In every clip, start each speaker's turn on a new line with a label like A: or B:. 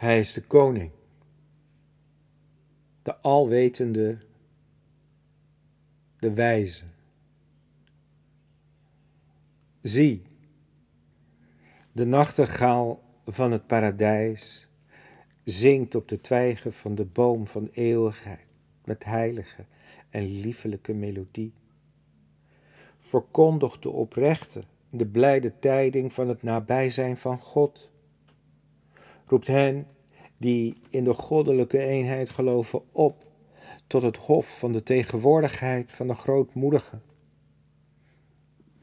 A: Hij is de koning, de alwetende, de wijze. Zie, de nachtegaal van het paradijs zingt op de twijgen van de boom van eeuwigheid met heilige en liefelijke melodie. Verkondigt de oprechte de blijde tijding van het nabijzijn van God. Roept hen die in de goddelijke eenheid geloven op tot het hof van de tegenwoordigheid van de grootmoedige.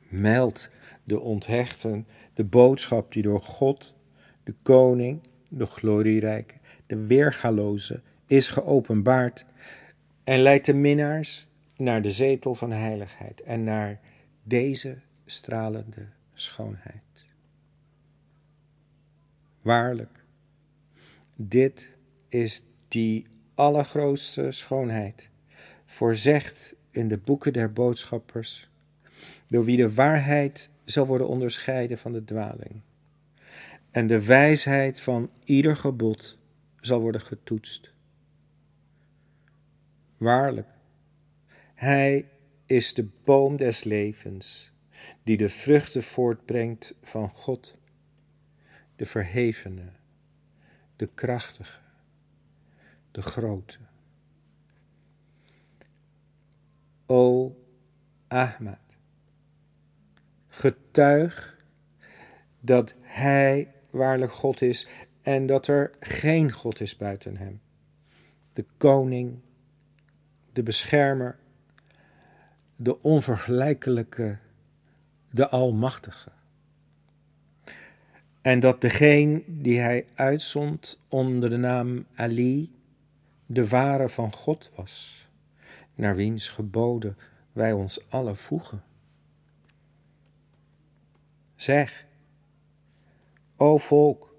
A: Meld de onthechten de boodschap die door God, de koning, de glorierijke, de weergaloze is geopenbaard en leidt de minnaars naar de zetel van heiligheid en naar deze stralende schoonheid. Waarlijk, dit is die allergrootste schoonheid, voorzegd in de boeken der boodschappers, door wie de waarheid zal worden onderscheiden van de dwaling. En de wijsheid van ieder gebod zal worden getoetst. Waarlijk, Hij is de boom des levens, die de vruchten voortbrengt van God, de verhevene, de krachtige, de grote. O Ahmad, getuig dat Hij waarlijk God is en dat er geen God is buiten Hem. De koning, de beschermer, de onvergelijkelijke, de almachtige. En dat degene die Hij uitzond onder de naam Ali, de ware van God was, naar wiens geboden wij ons alle voegen. Zeg, o volk,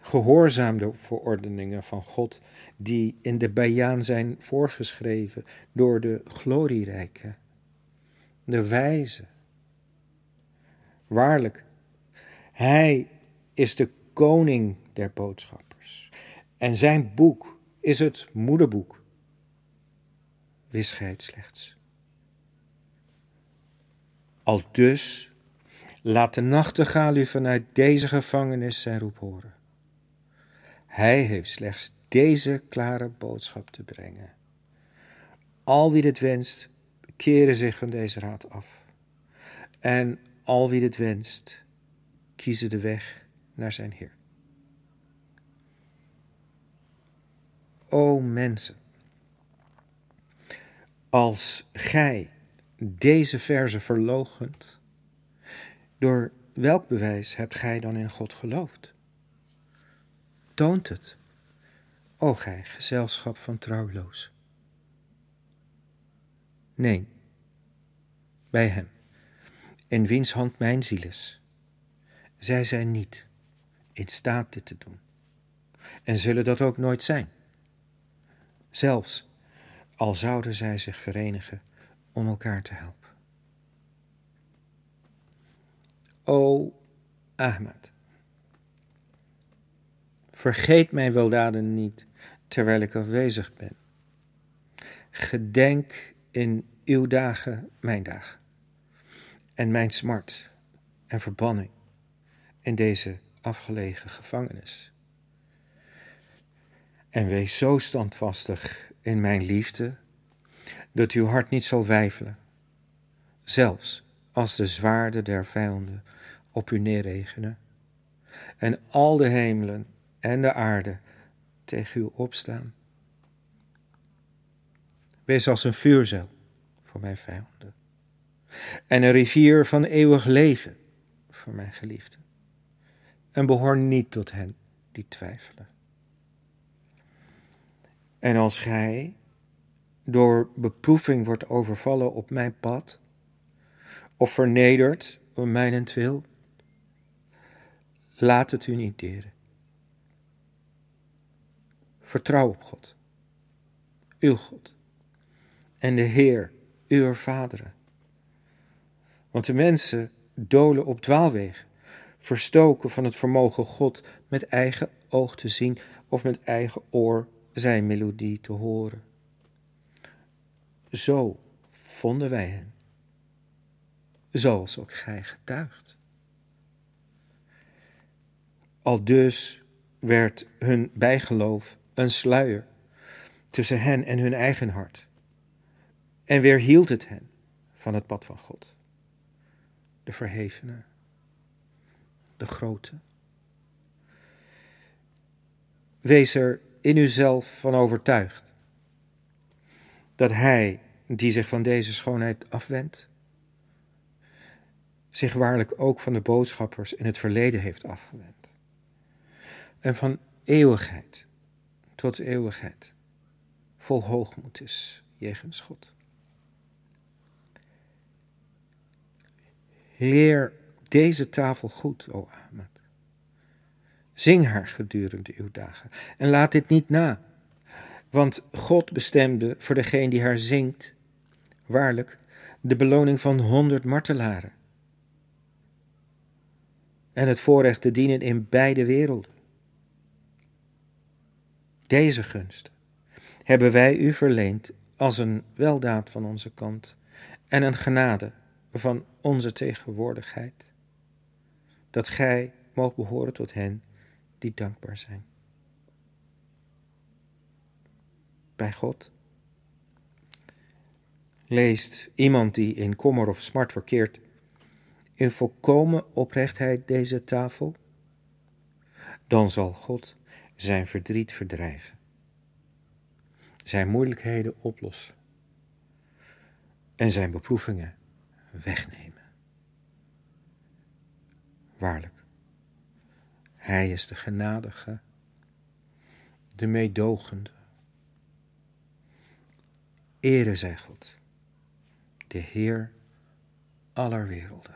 A: gehoorzaam de verordeningen van God die in de Bijaan zijn voorgeschreven door de glorierijke, de wijze. Waarlijk, hij is de koning der boodschappers en zijn boek is het moederboek. Wisheid slechts. Al dus Laat de nachtegaal u vanuit deze gevangenis zijn roep horen. Hij heeft slechts deze klare boodschap te brengen. Al wie dit wenst, keren zich van deze raad af. En al wie dit wenst, kiezen de weg naar zijn Heer. O mensen, als gij deze verse verlogent, door welk bewijs hebt gij dan in God geloofd? Toont het, o gij gezelschap van trouwloos. Nee, bij hem, in wiens hand mijn ziel is. Zij zijn niet in staat dit te doen, en zullen dat ook nooit zijn. Zelfs al zouden zij zich verenigen om elkaar te helpen. O Ahmed. Vergeet mijn weldaden niet terwijl ik afwezig ben. Gedenk in uw dagen mijn dagen en mijn smart en verbanning in deze afgelegen gevangenis. En wees zo standvastig in mijn liefde dat uw hart niet zal wijfelen, zelfs als de zwaarden der vijanden op u neerregenen en al de hemelen en de aarde tegen u opstaan. Wees als een vuurzeil voor mijn vijanden en een rivier van eeuwig leven voor mijn geliefden. En behoor niet tot hen die twijfelen. En als gij door beproeving wordt overvallen op mijn pad, of vernederd om mijnentwil, laat het u niet deren. Vertrouw op God, uw God, en de Heer, uw vaderen. Want de mensen dolen op dwaalwegen, verstoken van het vermogen God met eigen oog te zien of met eigen oor zijn melodie te horen. Zo vonden wij hen, zoals ook gij getuigt. Al dus werd hun bijgeloof een sluier tussen hen en hun eigen hart, en weerhield het hen van het pad van God, de verhevene, de grote. Wees er in uzelf van overtuigd dat Hij, die zich van deze schoonheid afwendt, zich waarlijk ook van de boodschappers in het verleden heeft afgewend. En van eeuwigheid tot eeuwigheid vol hoogmoed is jegens God. Leer deze tafel goed, o Ahmed. Zing haar gedurende uw dagen en laat dit niet na, want God bestemde voor degene die haar zingt, waarlijk, de beloning van honderd martelaren. En het voorrecht te dienen in beide werelden. Deze gunst hebben wij u verleend als een weldaad van onze kant en een genade van onze tegenwoordigheid, dat gij moogt behoren tot hen die dankbaar zijn. Bij God leest iemand die in kommer of smart verkeert in volkomen oprechtheid deze tafel, dan zal God zijn verdriet verdrijven, zijn moeilijkheden oplossen en zijn beproevingen wegnemen. Waarlijk, Hij is de genadige, de meedogende. Ere zij God, de Heer aller werelden.